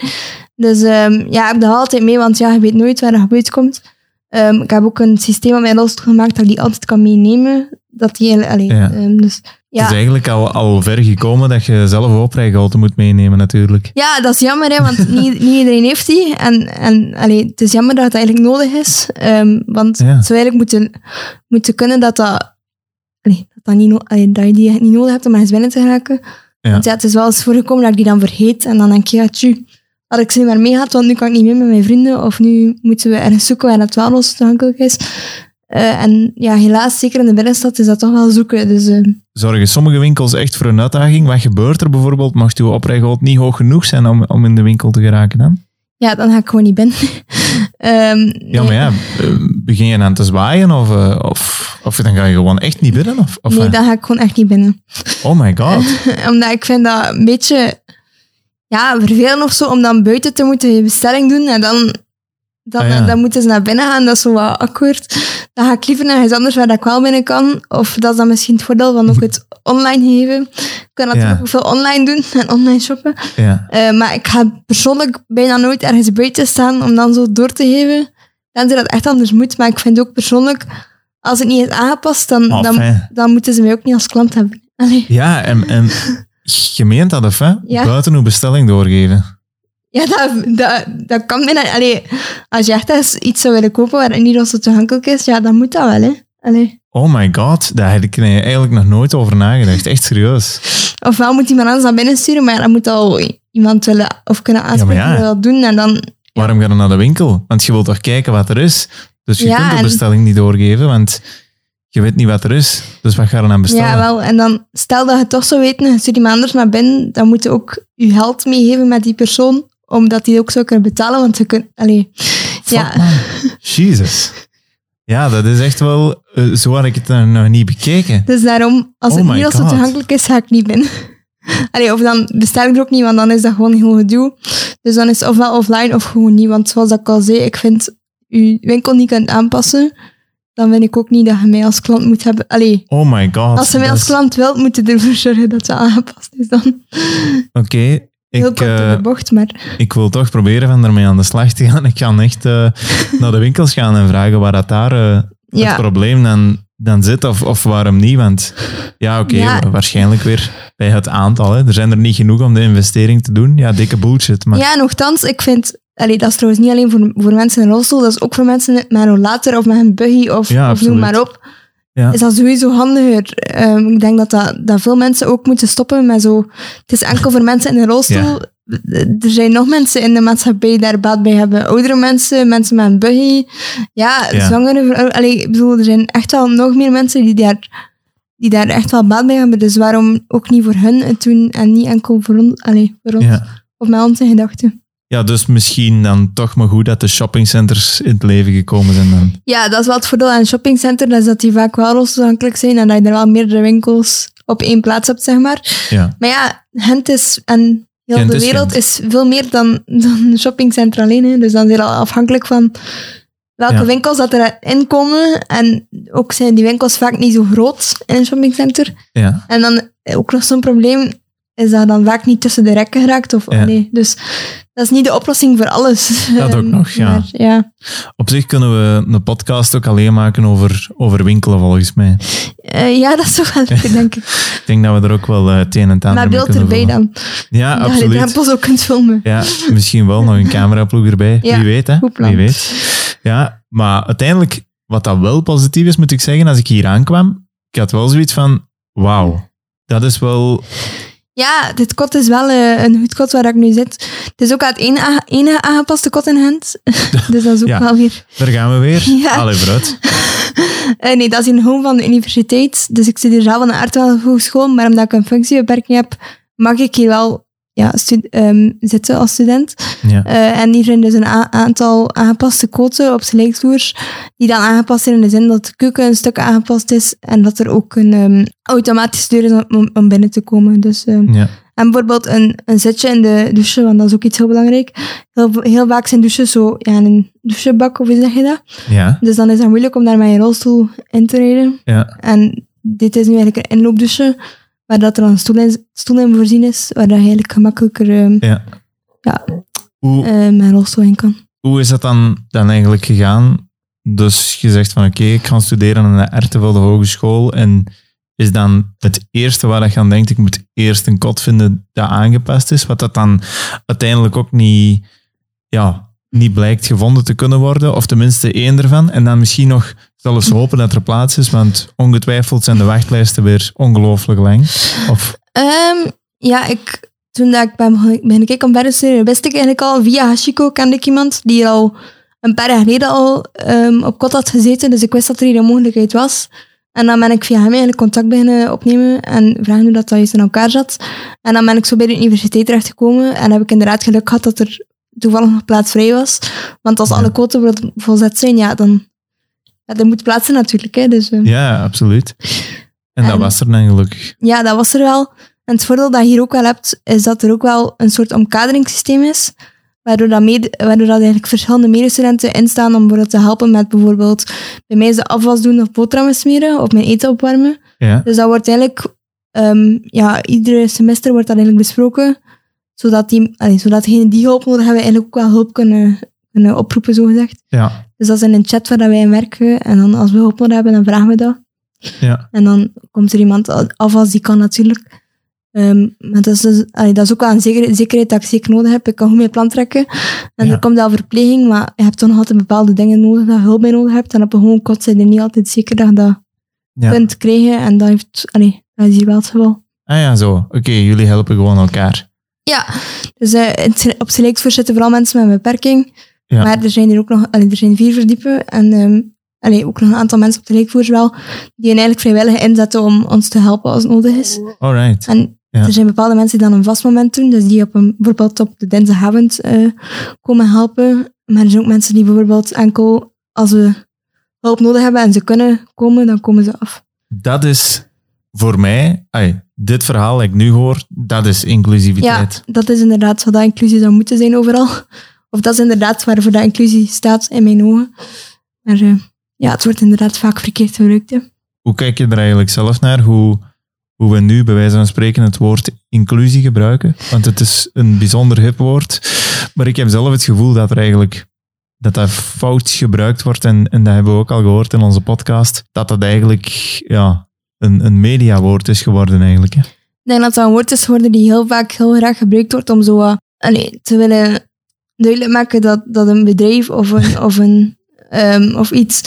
Dus ehm, ja, ik heb dat altijd mee, want ja, je weet nooit waar dat uitkomt. Ehm ik heb ook een systeem op mijn rolstoel gemaakt dat ik die altijd kan meenemen. Dat die, eigenlijk- allee, Ja. ehm, dus, Het ja. is eigenlijk al, al ver gekomen dat je zelf oprijgoten moet meenemen natuurlijk. Ja, dat is jammer, hè, want niet, niet iedereen heeft die. En, en allee, het is jammer dat het eigenlijk nodig is. Ehm, want Ja. het zou eigenlijk moeten, moeten kunnen dat, dat, allee, dat, dat, niet no- allee, dat je die niet nodig hebt om ergens binnen te geraken. Ja. Want ja, het is wel eens voorgekomen dat ik die dan vergeet. En dan denk je, ja, tju, had ik ze niet meer mee gehad, want nu kan ik niet meer met mijn vrienden. Of nu moeten we ergens zoeken waar dat wel los toegankelijk is. Eh, en ja, helaas, zeker in de binnenstad, is dat toch wel zoeken. Dus eh, Zorgen sommige winkels echt voor een uitdaging? Wat gebeurt er bijvoorbeeld? Mocht uw oprijgoot niet hoog genoeg zijn om, om in de winkel te geraken dan? ja, dan ga ik gewoon niet binnen. Ehm, Ja, maar ja, eh, begin je aan te zwaaien of, of, of dan ga je gewoon echt niet binnen? Of, of nee, dan ga ik gewoon echt niet binnen. Oh my god. Omdat ik vind dat een beetje ja, vervelend of zo, om dan buiten te moeten je bestelling doen en dan, dan, Ah, ja. dan moeten ze naar binnen gaan. Dat is zo wat awkward. Dan ga ik liever naar iets anders waar dat ik wel binnen kan. Of dat is dan misschien het voordeel van ook het online geven. Ik kan natuurlijk Ja. ook veel online doen en online shoppen. Ja. Eh, maar ik ga persoonlijk bijna nooit ergens buiten staan om dan zo door te geven. Tenzij dat echt anders moet. Maar ik vind ook persoonlijk, als het niet is aangepast, dan, dan, dan moeten ze mij ook niet als klant hebben. Allee. Ja, en, en je meent dat, of hè? Buiten uw bestelling doorgeven. Ja, dat, dat, dat kan bijna. Allee, als je echt eens iets zou willen kopen waar het niet zo toegankelijk is, ja, dan moet dat wel, hè. Allee. Oh my god, daar heb ik eigenlijk nog nooit over nagedacht. Echt serieus. Ofwel moet iemand anders naar binnen sturen, maar ja, dan moet al iemand willen of kunnen aanspreken ja. die dat doen. En dan, Waarom ga je naar de winkel? Want je wilt toch kijken wat er is. Dus je Ja, kunt de en- bestelling niet doorgeven, want je weet niet wat er is. Dus wat ga je dan bestellen? ja, wel. En dan, stel dat je het toch zou weten, en je stuurt iemand anders naar binnen, dan moet je ook je geld meegeven met die persoon, omdat die ook zou kunnen betalen, want ze kunnen... Allee, ja. Jezus. Ja, dat is echt wel... eh, zo had ik het nog nog niet bekeken. Dus daarom, als Oh het my niet zo God. toegankelijk is, ga ik niet binnen. Allee, of dan bestel ik er ook niet, want dan is dat gewoon heel gedoe. Dus dan is het ofwel offline of gewoon niet. Want zoals ik al zei, ik vind je winkel niet kunt aanpassen, dan vind ik ook niet dat je mij als klant moet hebben. Allee, Oh my god. als ze mij als klant wilt, moet je ervoor zorgen dat ze aangepast is dan. Oké, Heel ik, door eh, de bocht, maar ik wil toch proberen van ermee aan de slag te gaan. Ik ga echt eh, naar de winkels gaan en vragen waar dat daar eh, het probleem dan, dan zit of, of waarom niet. Want ja, oké, Ja. waarschijnlijk weer bij het aantal. Hè. Er zijn er niet genoeg om de investering te doen. Ja, dikke bullshit. Maar Ja, nogthans, ik vind... Allee, dat is trouwens niet alleen voor, voor mensen in rolstoel, dat is ook voor mensen met een rollator of met een buggy of, Ja, of noem maar op. Ja. Is dat sowieso handiger. Ehm, ik denk dat, dat, dat veel mensen ook moeten stoppen met zo... Het is enkel voor mensen in een rolstoel. Er zijn nog mensen in de maatschappij die daar baat bij hebben. Oudere mensen, mensen met een buggy. Ja, Ja. zwangere vrouwen. Allee, ik bedoel, er zijn echt wel nog meer mensen die daar, die daar echt wel baat bij hebben. Dus waarom ook niet voor hun het doen en niet enkel voor ons? Allee, voor ons. ja. Of met onze gedachten. Ja, dus misschien dan toch maar goed dat de shoppingcenters in het leven gekomen zijn dan. Ja, dat is wel het voordeel aan een shoppingcenter, dat is dat die vaak wel rolstoelafhankelijk zijn en dat je er wel meerdere winkels op één plaats hebt, zeg maar. Ja, Maar ja, Gent is, en heel Gent de wereld is veel meer dan, dan een shoppingcenter alleen. Hè. Dus dan ben je al afhankelijk van welke Ja. winkels dat erin komen. En ook zijn die winkels vaak niet zo groot in een shoppingcenter. ja. En dan ook nog zo'n probleem is dat dan vaak niet tussen de rekken geraakt. Of, Ja. nee, dus dat is niet de oplossing voor alles. Dat ook nog, ja. maar ja. Op zich kunnen we een podcast ook alleen maken over, over winkelen, volgens mij. Eh, ja, dat is toch wel leuk, denk ik. Ik denk dat we er ook wel eh, het een en het ander Maar beeld erbij vullen. dan. Ja, Dat je de absoluut. ook kunt filmen. Ja, misschien wel nog een cameraploeg erbij. Ja, Wie weet, hè? Wie weet. Ja, maar uiteindelijk, wat dat wel positief is, moet ik zeggen, als ik hier aankwam, ik had wel zoiets van, wauw, dat is wel... Ja, dit kot is wel eh, een goed kot waar ik nu zit. Het is ook het enige, enige aangepaste kot in Gent. dus dat is ook Ja. wel weer... Daar gaan we weer. Ja. Allee, vooruit. Eh, nee, dat is in home van de universiteit. Dus ik zit hier zelf aan de Aardwel Hogeschool. Maar omdat ik een functiebeperking heb, mag ik hier wel ja, ehm, zitten als student. Ja. Eh, en hier zijn dus een aantal aangepaste koten op selectvloers, die dan aangepast zijn in de zin dat de keuken een stuk aangepast is en dat er ook een ehm, automatische deur is om- binnen te komen. Dus, ehm, Ja. en bijvoorbeeld een, een zitje in de douche, want dat is ook iets heel belangrijk. Heel, heel vaak zijn douches zo ja, in een douchebak, of hoe zeg je dat? Ja. Dus dan is het moeilijk om daar met je rolstoel in te rijden. Ja. En dit is nu eigenlijk een inloopdouche, waar dat er dan een stoel in, stoel in voorzien is, waar dat je eigenlijk gemakkelijker ehm, Ja. Ja. Hoe, eh, met een rolstoel in kan. hoe is dat dan, dan eigenlijk gegaan? Dus je zegt van oké, ik ga studeren aan de Ertevelde Hogeschool en is dan het eerste waar je aan denkt, ik moet eerst een kot vinden dat aangepast is, wat dat dan uiteindelijk ook niet, ja, niet blijkt gevonden te kunnen worden, of tenminste één ervan. En dan misschien nog zelfs hopen dat er plaats is, want ongetwijfeld zijn de wachtlijsten weer ongelooflijk lang. Of, Ehm, ja, ik, toen dat ik begon- ben ik om verder te studeren, wist ik eigenlijk al, via Hashiko kende ik iemand die al een paar jaar geleden al ehm, op kot had gezeten, dus ik wist dat er hier een mogelijkheid was. En dan ben ik via hem eigenlijk contact beginnen opnemen en vragen hoe dat, dat juist in elkaar zat. En dan ben ik zo bij de universiteit terechtgekomen en heb ik inderdaad geluk gehad dat er toevallig nog plaats vrij was. Want als Ja. alle koten vol- volzet zijn, ja, dan... Ja, er moet plaatsen natuurlijk, hè. Dus, ehm, ja, absoluut. En dat was er dan gelukkig. ja, dat was er wel. En het voordeel dat je hier ook wel hebt, is dat er ook wel een soort omkaderingssysteem is. Waardoor, dat mede, waardoor dat eigenlijk verschillende medestudenten instaan om bijvoorbeeld te helpen met bijvoorbeeld bij mij de afwas doen of boterhammen smeren of mijn eten opwarmen. Ja, Dus dat wordt eigenlijk, ehm, ja, iedere semester wordt dat eigenlijk besproken, zodat, die, allee, zodat degenen die hulp nodig hebben eigenlijk ook wel hulp kunnen, kunnen oproepen, zogezegd. ja, Dus dat is in een chat waar dat wij in werken. En dan als we hulp nodig hebben, dan vragen we dat. ja. En dan komt er iemand af als die kan natuurlijk. Ehm, maar dat is, dus, allee, dat is ook wel een zeker, zekerheid dat ik zeker nodig heb. Ik kan goed mijn plan trekken. En Ja. er komt wel verpleging, maar je hebt toch nog altijd bepaalde dingen nodig dat je hulp bij nodig hebt. En op een gewoon kot zijn er niet altijd zeker dat je dat ja. kunt krijgen. En dat, heeft, allee, dat is hier wel het geval. Ah ja, zo. Oké, jullie helpen gewoon elkaar. Ja, dus het- op Selectvoer zitten vooral mensen met een beperking. Ja. Maar er zijn hier ook nog allee, er zijn vier verdiepen. En allee, ook nog een aantal mensen op Selectvoer wel, die hen eigenlijk vrijwillig inzetten om ons te helpen als het nodig is. Alright. En Ja. er zijn bepaalde mensen die dan een vast moment doen, dus die op een, bijvoorbeeld op de dinsdagavond eh, komen helpen. Maar er zijn ook mensen die bijvoorbeeld enkel als we hulp nodig hebben en ze kunnen komen, dan komen ze af. Dat is voor mij, dit verhaal dat ik nu hoor, dat is inclusiviteit. Ja, dat is inderdaad wat dat inclusie zou moeten zijn overal. Of dat is inderdaad waarvoor dat inclusie staat in mijn ogen. Maar uh, ja, het wordt inderdaad vaak verkeerd gebruikt. Hè. Hoe kijk je er eigenlijk zelf naar? Hoe, hoe we nu bij wijze van spreken het woord inclusie gebruiken? Want het is een bijzonder hip woord. Maar ik heb zelf het gevoel dat er eigenlijk dat dat fout gebruikt wordt. En, en dat hebben we ook al gehoord in onze podcast. Dat dat eigenlijk ja, een, een mediawoord is geworden eigenlijk. Hè? Ik denk dat dat een woord is geworden die heel vaak heel graag gebruikt wordt om zo uh, te willen duidelijk maken dat, dat een bedrijf of een, of een um, of iets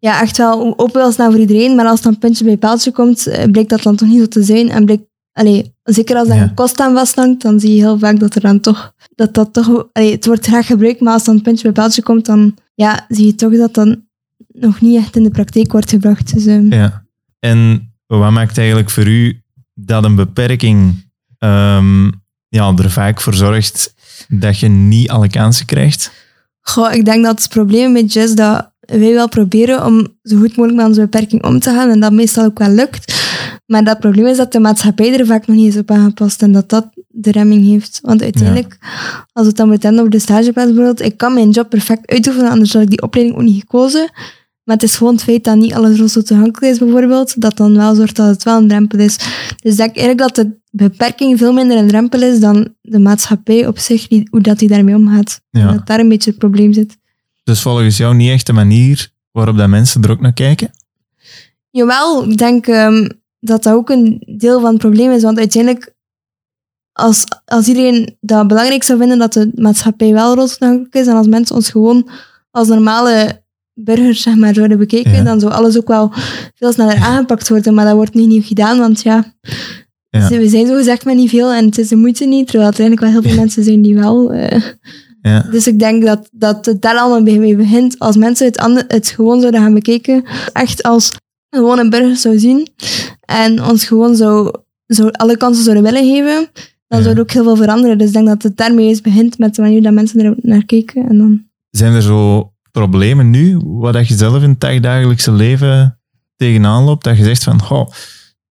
ja, echt wel open wil staan voor iedereen. Maar als dan puntje bij paaltje komt, eh, blijkt dat dan toch niet zo te zijn. En blijkt, allee, zeker als er een kost aan vasthangt, dan zie je heel vaak dat er dan toch, dat dat toch, allee, het wordt graag gebruikt, maar als dan puntje bij paaltje komt, dan ja, zie je toch dat dan nog niet echt in de praktijk wordt gebracht. Dus, um... Ja, en wat maakt eigenlijk voor u dat een beperking um, ja, er vaak voor zorgt dat je niet alle kansen krijgt? Goh, ik denk dat het probleem met is dat wij wel proberen om zo goed mogelijk met onze beperking om te gaan en dat meestal ook wel lukt. Maar dat probleem is dat de maatschappij er vaak nog niet is op aangepast en dat dat de remming heeft. Want uiteindelijk, als het dan moet hebben over de stageplaats bijvoorbeeld, ik kan mijn job perfect uitoefenen, anders had ik die opleiding ook niet gekozen. Maar het is gewoon het feit dat niet alles zo toegankelijk is, bijvoorbeeld, dat dan wel zorgt dat het wel een drempel is. Dus ik denk eigenlijk dat de beperking veel minder een drempel is dan de maatschappij op zich, die, hoe dat die daarmee omgaat. Ja. Dat daar een beetje het probleem zit. Dus volgens jou niet echt de manier waarop dat mensen er ook naar kijken? Jawel, ik denk um, dat dat ook een deel van het probleem is. Want uiteindelijk, als, als iedereen dat belangrijk zou vinden dat de maatschappij wel toegankelijk is en als mensen ons gewoon als normale burgers zeg maar, zouden bekeken, dan zou alles ook wel veel sneller aangepakt worden. Maar dat wordt niet nieuw gedaan, want ja, ja. we zijn zo gezegd met niet veel en het is de moeite niet, terwijl er eigenlijk wel heel veel mensen zijn die wel... Uh, ja. Dus ik denk dat, dat het daar allemaal mee begint. Als mensen het, ander, het gewoon zouden gaan bekijken, echt als gewoon een burger zou zien en ons gewoon zo, zo alle kansen zouden willen geven, dan zou er ook heel veel veranderen. Dus ik denk dat het daarmee eens begint met de manier dat mensen er naar kijken. En dan... Zijn er zo problemen nu, wat je zelf in het dagelijkse leven tegenaan loopt, dat je zegt van, goh,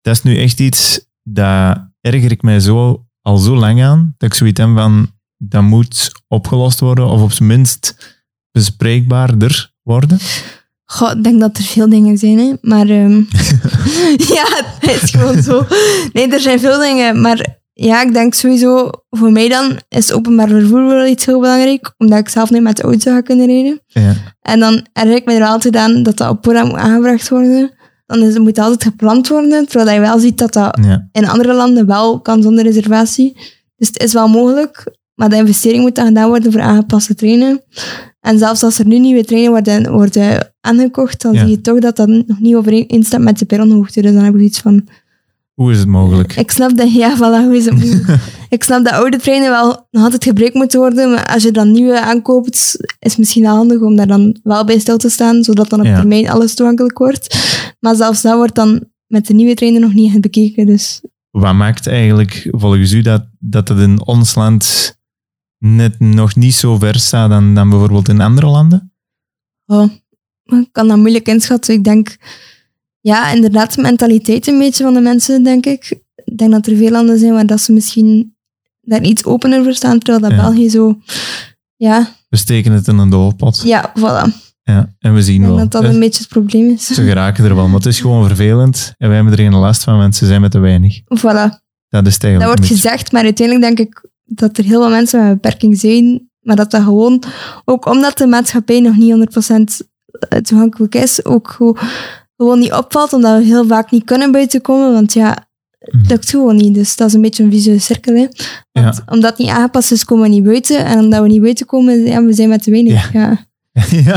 dat is nu echt iets, dat erger ik mij zo, al zo lang aan, dat ik zoiets heb van, dat moet opgelost worden, of op zijn minst bespreekbaarder worden? Goh, ik denk dat er veel dingen zijn, hè. maar um, ja, het is gewoon zo. Nee, er zijn veel dingen, maar ja, ik denk sowieso, voor mij dan is openbaar vervoer wel iets heel belangrijk, omdat ik zelf niet met de auto zou kunnen rijden. Ja. En dan herinner ik me er altijd aan dat dat op voorhand moet aangebracht worden. Dan is, moet het altijd gepland worden, terwijl je wel ziet dat dat in andere landen wel kan zonder reservatie. Dus het is wel mogelijk, maar de investering moet dan gedaan worden voor aangepaste treinen. En zelfs als er nu nieuwe treinen worden, worden aangekocht, dan zie je toch dat dat nog niet overeenstemt met de perronhoogte. Dus dan heb ik iets van hoe is het mogelijk? Ik snap dat, ja, voilà, hoe is het mogelijk? ik snap dat oude treinen wel nog altijd gebruikt moeten worden, maar als je dan nieuwe aankoopt, is het misschien handig om daar dan wel bij stil te staan, zodat dan op termijn alles toegankelijk wordt. Maar zelfs dat wordt dan met de nieuwe treinen nog niet bekeken. Dus. Wat maakt eigenlijk volgens u dat, dat het in ons land net nog niet zo ver staat dan, dan bijvoorbeeld in andere landen? Oh, ik kan dat moeilijk inschatten. Ik denk ja, inderdaad, de mentaliteit een beetje van de mensen, denk ik. Ik denk dat er veel landen zijn waar dat ze misschien daar iets opener voor staan, terwijl dat België zo... Ja. We steken het in een doolpot. Ja, voilà. Ja, en we zien wel. dat dat een beetje het probleem is. Ze geraken er wel, maar het is gewoon vervelend. En wij hebben er geen last van, want ze zijn met te weinig. Voilà. Dat is Dat wordt gezegd, maar uiteindelijk denk ik dat er heel veel mensen met beperking zijn, maar dat dat gewoon, ook omdat de maatschappij nog niet 100% toegankelijk is, ook gewoon gewoon niet opvalt, omdat we heel vaak niet kunnen buiten komen, want ja, dat lukt gewoon niet. Dus dat is een beetje een visuele cirkel. Hè. Want, Omdat het niet aangepast is, komen we niet buiten. En omdat we niet buiten komen, ja, we zijn met te weinig. Ja. ja.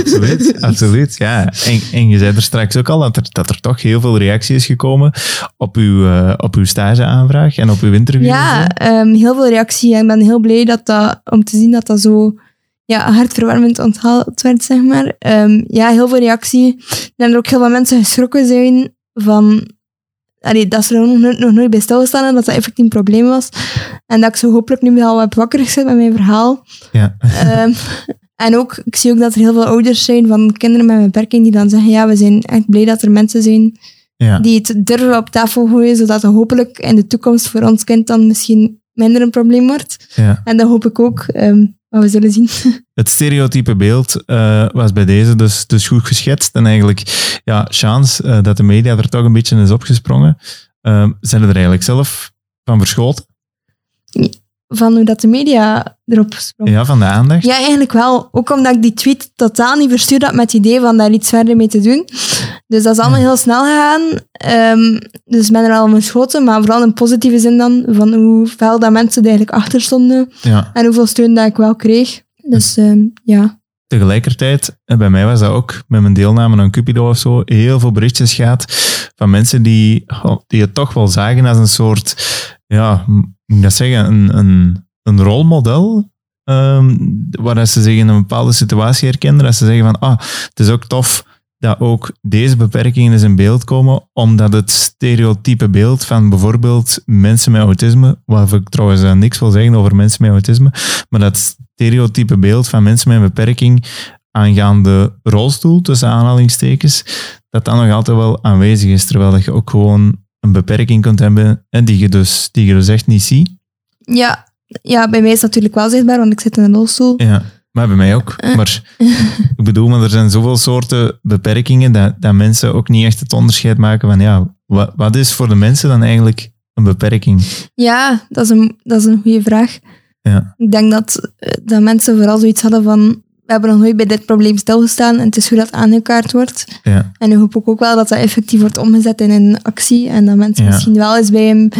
absoluut. absoluut ja. En, en je zei er straks ook al dat er, dat er toch heel veel reactie is gekomen op uw, uh, op uw stageaanvraag en op uw interview. Ja, um, heel veel reactie. Ik ben heel blij dat dat, om te zien dat dat zo ja, hartverwarmend onthaald werd, zeg maar. Um, ja, heel veel reactie. En er ook heel veel mensen geschrokken zijn van... Allee, dat ze er nog, nog nooit bij stilstaan en dat dat effectief een probleem was. En dat ik zo hopelijk nu al wat wakker gezet met mijn verhaal. Ja. Um, en ook, ik zie ook dat er heel veel ouders zijn van kinderen met een beperking die dan zeggen, ja, we zijn echt blij dat er mensen zijn Ja. die het durven op tafel gooien, zodat het hopelijk in de toekomst voor ons kind dan misschien minder een probleem wordt. Ja. En dat hoop ik ook, ehm, maar we zullen zien. Het stereotype beeld eh, was bij deze dus, dus goed geschetst. En eigenlijk, ja, chance eh, dat de media er toch een beetje is opgesprongen. Uh, zijn er eigenlijk zelf van verschoten? Van hoe dat de media erop sprong. Ja, van de aandacht? Ja, eigenlijk wel. Ook omdat ik die tweet totaal niet verstuurd had met het idee van daar iets verder mee te doen. Dus dat is allemaal heel snel gegaan. Um, dus ik ben er al om geschoten, maar vooral in positieve zin dan, van hoe veel dat mensen er eigenlijk achter stonden Ja. en hoeveel steun dat ik wel kreeg. Dus um, ja. Tegelijkertijd, en bij mij was dat ook, met mijn deelname aan Cupido of zo, heel veel berichtjes gaat van mensen die, die het toch wel zagen als een soort, ja, moet ik dat zeggen, een, een, een rolmodel. Um, waar ze zich in een bepaalde situatie herkennen, dat ze zeggen van, ah, het is ook tof dat ook deze beperkingen eens in beeld komen, omdat het stereotype beeld van bijvoorbeeld mensen met autisme, waarvoor ik trouwens uh, niks wil zeggen over mensen met autisme, maar dat stereotype beeld van mensen met een beperking aangaande rolstoel, tussen aanhalingstekens, dat dan nog altijd wel aanwezig is, terwijl dat je ook gewoon een beperking kunt hebben en die je dus, die je dus echt niet ziet. Ja, ja, bij mij is het natuurlijk wel zichtbaar, want ik zit in een rolstoel. Ja, maar bij mij ook. Maar ik bedoel, maar er zijn zoveel soorten beperkingen dat, dat mensen ook niet echt het onderscheid maken van ja, wat, wat is voor de mensen dan eigenlijk een beperking? Ja, dat is een, dat is een goede vraag. Ja. Ik denk dat, dat mensen vooral zoiets hadden van we hebben nog nooit bij dit probleem stilgestaan en het is hoe dat aangekaart wordt. Ja. En ik hoop ook wel dat dat effectief wordt omgezet in een actie en dat mensen Ja. misschien wel eens bij een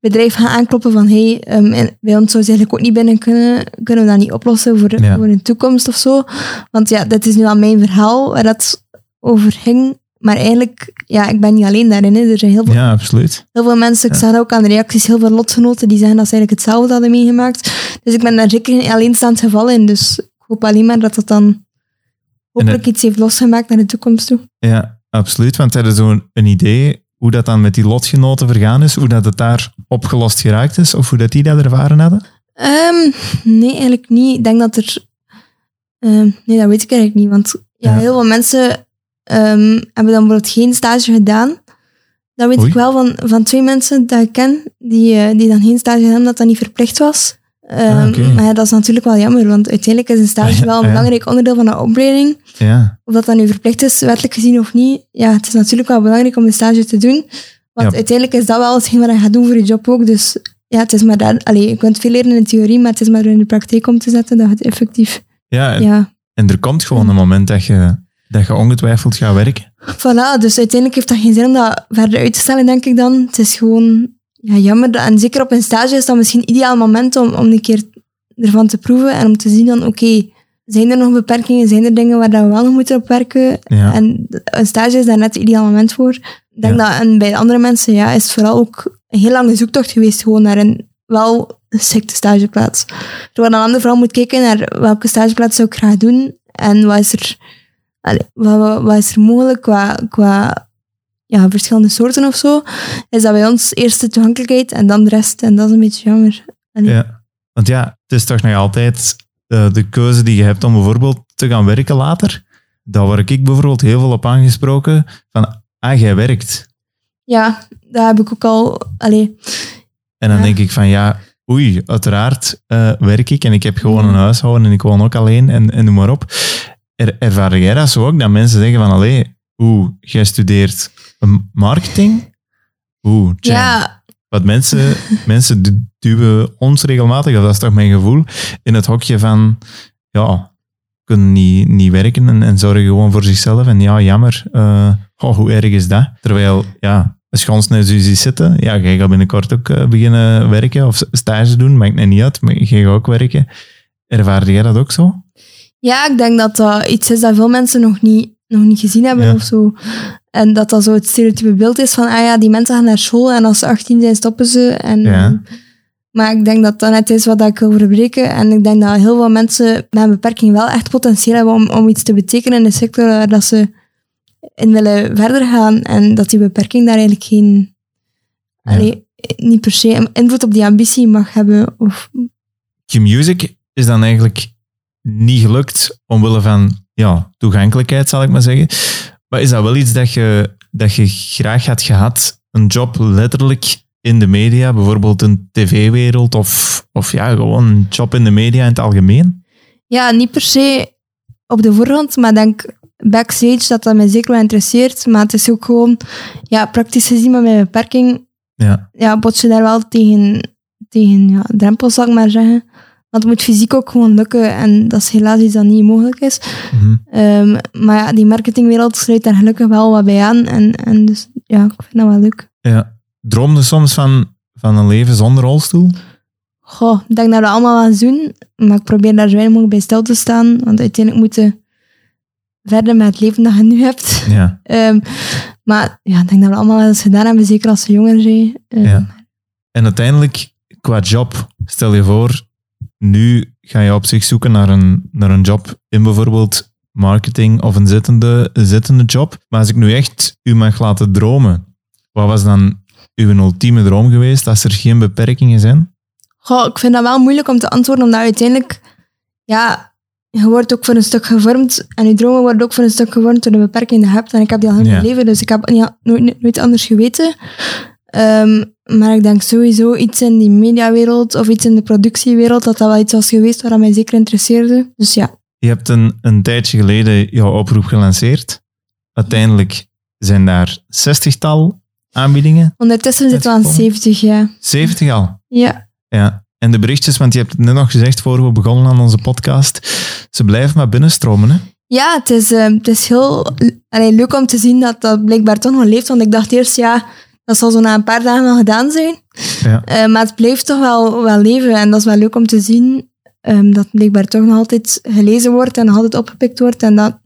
bedrijf gaan aankloppen van hey, um, bij ons zou ze eigenlijk ook niet binnen kunnen, kunnen we dat niet oplossen voor, Ja. voor een toekomst of zo. Want ja, dit is nu al mijn verhaal waar dat over ging. Maar eigenlijk, ja, ik ben niet alleen daarin. Hè. Er zijn heel veel ja, absoluut. Heel veel mensen, ik Ja. zag dat ook aan de reacties, heel veel lotgenoten die zeggen dat ze eigenlijk hetzelfde hadden meegemaakt. Dus ik ben daar zeker geen alleenstaand geval in. Dus ik hoop alleen maar dat dat dan hopelijk het- iets heeft losgemaakt naar de toekomst toe. Ja, absoluut. Want hebben zo'n een idee hoe dat dan met die lotgenoten vergaan is, hoe dat het daar opgelost geraakt is, of hoe dat die dat ervaren hadden? Ehm, nee, eigenlijk niet. Ik denk dat er... ehm, nee, dat weet ik eigenlijk niet. Want ja, Ja. heel veel mensen ehm, hebben dan bijvoorbeeld geen stage gedaan. Dat weet Oei. ik wel van, van twee mensen dat ik ken, die, eh, die dan geen stage gedaan hebben, dat dat niet verplicht was. Ehm, Ah, oké. Maar ja, dat is natuurlijk wel jammer, want uiteindelijk is een stage Ah, wel een ah, ja. belangrijk onderdeel van de opleiding. Ja, Of dat dat nu verplicht is, wettelijk gezien of niet. Ja, het is natuurlijk wel belangrijk om een stage te doen. Want uiteindelijk is dat wel hetgeen wat je gaat doen voor je job ook. Dus ja, het is maar daar... Allee, je kunt veel leren in de theorie, maar het is maar door in de praktijk om te zetten dat het effectief... ja, en, Ja, en er komt gewoon een moment dat je, dat je ongetwijfeld gaat werken. voilà. Dus uiteindelijk heeft dat geen zin om dat verder uit te stellen, denk ik dan. Het is gewoon ja, jammer. En zeker op een stage is dat misschien een ideaal moment om, om een keer ervan te proeven en om te zien dan, oké, zijn er nog beperkingen? Zijn er dingen waar dat we wel nog moeten op werken? Ja. En een stage is daar net het ideaal moment voor. Ik denk dat en bij de andere mensen ja, is het vooral ook een heel lange zoektocht geweest gewoon naar een wel secte stageplaats. Terwijl dan ander vooral moet kijken naar welke stageplaats zou ik graag doen en wat is er, allee, wat, wat, wat is er mogelijk qua, qua ja, verschillende soorten of zo. Is dat bij ons eerst de toegankelijkheid en dan de rest. En dat is een beetje jammer. Allee. Ja. Want ja, het is toch nog altijd eh, de keuze die je hebt om bijvoorbeeld te gaan werken later. Daar word ik bijvoorbeeld heel veel op aangesproken van, ah, jij werkt. Ja, dat heb ik ook al. Allee, En dan Ja. denk ik van, ja, oei, uiteraard eh, werk ik en ik heb gewoon een huishouden en ik woon ook alleen en, en noem maar op. Er, ervaar jij dat zo ook, dat mensen zeggen van, allee, oeh, jij studeert marketing? Oeh, ja, Want mensen, mensen du- duwen ons regelmatig, dat is toch mijn gevoel, in het hokje van, ja, kunnen niet, niet werken en, en zorgen gewoon voor zichzelf. En ja, jammer. eh, oh, hoe erg is dat? Terwijl, ja, als je ons net ziet zitten, ja, jij gaat binnenkort ook eh, beginnen werken of stage doen, maakt net niet uit, maar jij gaat ook werken. Ervaarde jij dat ook zo? ja, ik denk dat dat iets is dat veel mensen nog niet, nog niet gezien hebben Ja. of zo. En dat dat zo het stereotype beeld is van, ah ja, die mensen gaan naar school en als ze 18 zijn stoppen ze. En, Ja. maar ik denk dat dat net is wat ik wil verbreken. En ik denk dat heel veel mensen met een beperking wel echt potentieel hebben om, om iets te betekenen in de sector waar dat ze in willen verder gaan. En dat die beperking daar eigenlijk geen... Ja. Allee, niet per se invloed op die ambitie mag hebben. Of, Q-Music is dan eigenlijk niet gelukt omwille van ja, toegankelijkheid, zal ik maar zeggen. Maar is dat wel iets dat je, dat je graag had gehad, een job letterlijk in de media, bijvoorbeeld een tv-wereld of, of ja, gewoon een job in de media in het algemeen? Ja, niet per se op de voorgrond, maar denk backstage dat dat mij zeker wel interesseert. Maar het is ook gewoon, ja, praktisch gezien met mijn beperking, Ja, ja, bots je daar wel tegen, tegen ja, drempels, zal ik maar zeggen. Want het moet fysiek ook gewoon lukken en dat is helaas iets dat niet mogelijk is. mhm. Ehm, maar ja, die marketingwereld sluit daar gelukkig wel wat bij aan. En, en dus ja, ik vind dat wel leuk. ja. Droomde soms van, van een leven zonder rolstoel? Goh, ik denk dat we allemaal wel eens doen, maar ik probeer daar zo weinig mogelijk bij stil te staan, want uiteindelijk moeten verder met het leven dat je nu hebt. Ja. Ehm, maar ja, ik denk dat we allemaal wel eens gedaan hebben, zeker als we jonger zijn. Ehm, Ja. En uiteindelijk, qua job, stel je voor, nu ga je op zich zoeken naar een, naar een job in bijvoorbeeld marketing of een zittende, zittende job. Maar als ik nu echt u mag laten dromen, wat was dan uw ultieme droom geweest als er geen beperkingen zijn? Goh, ik vind dat wel moeilijk om te antwoorden, omdat uiteindelijk, ja, je wordt ook voor een stuk gevormd en je dromen worden ook voor een stuk gevormd door de beperking die je hebt. En ik heb die al heel Ja. mijn leven, dus ik heb niet, nooit, nooit anders geweten. Ehm, maar ik denk sowieso iets in die mediawereld of iets in de productiewereld, dat dat wel iets was geweest waar mij zeker interesseerde. Dus ja, Je hebt een, een tijdje geleden jouw oproep gelanceerd. Uiteindelijk zijn daar zestigtal aanbiedingen. ondertussen zitten we aan Uitgekomen. 70, ja. 70 al. Ja, Ja. En de berichtjes, want je hebt het net nog gezegd voor we begonnen aan onze podcast, ze blijven maar binnenstromen. Hè? Ja, het is, eh, het is heel allee, leuk om te zien dat dat blijkbaar toch nog leeft. Want ik dacht eerst, ja, dat zal zo na een paar dagen wel gedaan zijn. Ja. Eh, maar het blijft toch wel, wel leven. En dat is wel leuk om te zien ehm, dat blijkbaar toch nog altijd gelezen wordt en nog altijd opgepikt wordt. En dat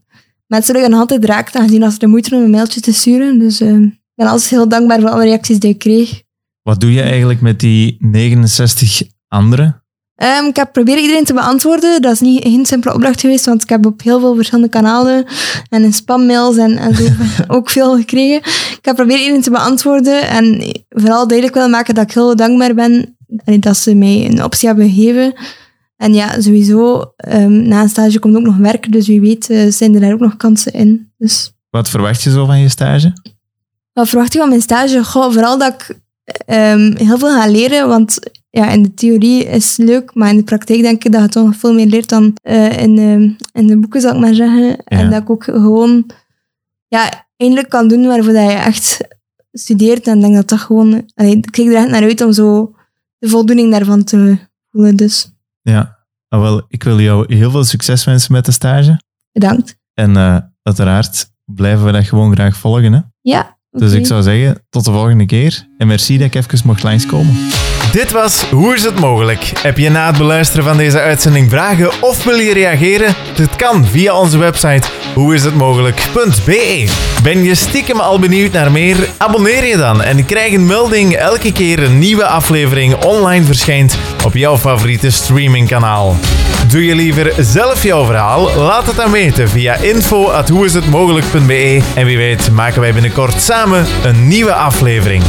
mensen er nog altijd raakt, aangezien als ze de moeite doen om een mailtje te sturen. Dus eh, ik ben altijd heel dankbaar voor alle reacties die ik kreeg. Wat doe je eigenlijk met die 69 anderen? Ehm, ik heb proberen iedereen te beantwoorden. Dat is niet geen simpele opdracht geweest, want ik heb op heel veel verschillende kanalen en in spammails en, en zo ook veel gekregen. Ik heb proberen iedereen te beantwoorden en vooral duidelijk willen maken dat ik heel dankbaar ben en dat ze mij een optie hebben gegeven. En ja, sowieso, ehm, na een stage komt ook nog werk, dus wie weet eh, zijn er daar ook nog kansen in. Dus Wat verwacht je zo van je stage? wat verwacht ik van mijn stage? Goh, vooral dat ik ehm, heel veel ga leren, want ja, in de theorie is het leuk, maar in de praktijk denk ik dat je toch nog veel meer leert dan eh, in, de, in de boeken, zal ik maar zeggen. En dat ik ook gewoon ja, eindelijk kan doen waarvoor dat je echt studeert. En denk dat dat gewoon... Allee, ik kijk er echt naar uit om zo de voldoening daarvan te voelen. Dus Ja, ah, wel, ik wil jou heel veel succes wensen met de stage. bedankt. En eh, uiteraard blijven we dat gewoon graag volgen. Hè? Ja, Dus ik zou zeggen, tot de volgende keer. En merci dat ik even mocht langskomen. Dit was Hoe is het mogelijk? Heb je na het beluisteren van deze uitzending vragen of wil je reageren? Dit kan via onze website hoeishetmogelijk.be. Ben je stiekem al benieuwd naar meer? Abonneer je dan en krijg een melding elke keer een nieuwe aflevering online verschijnt op jouw favoriete streamingkanaal. Doe je liever zelf jouw verhaal? Laat het dan weten via info.hoeishetmogelijk.be en wie weet maken wij binnenkort samen een nieuwe aflevering.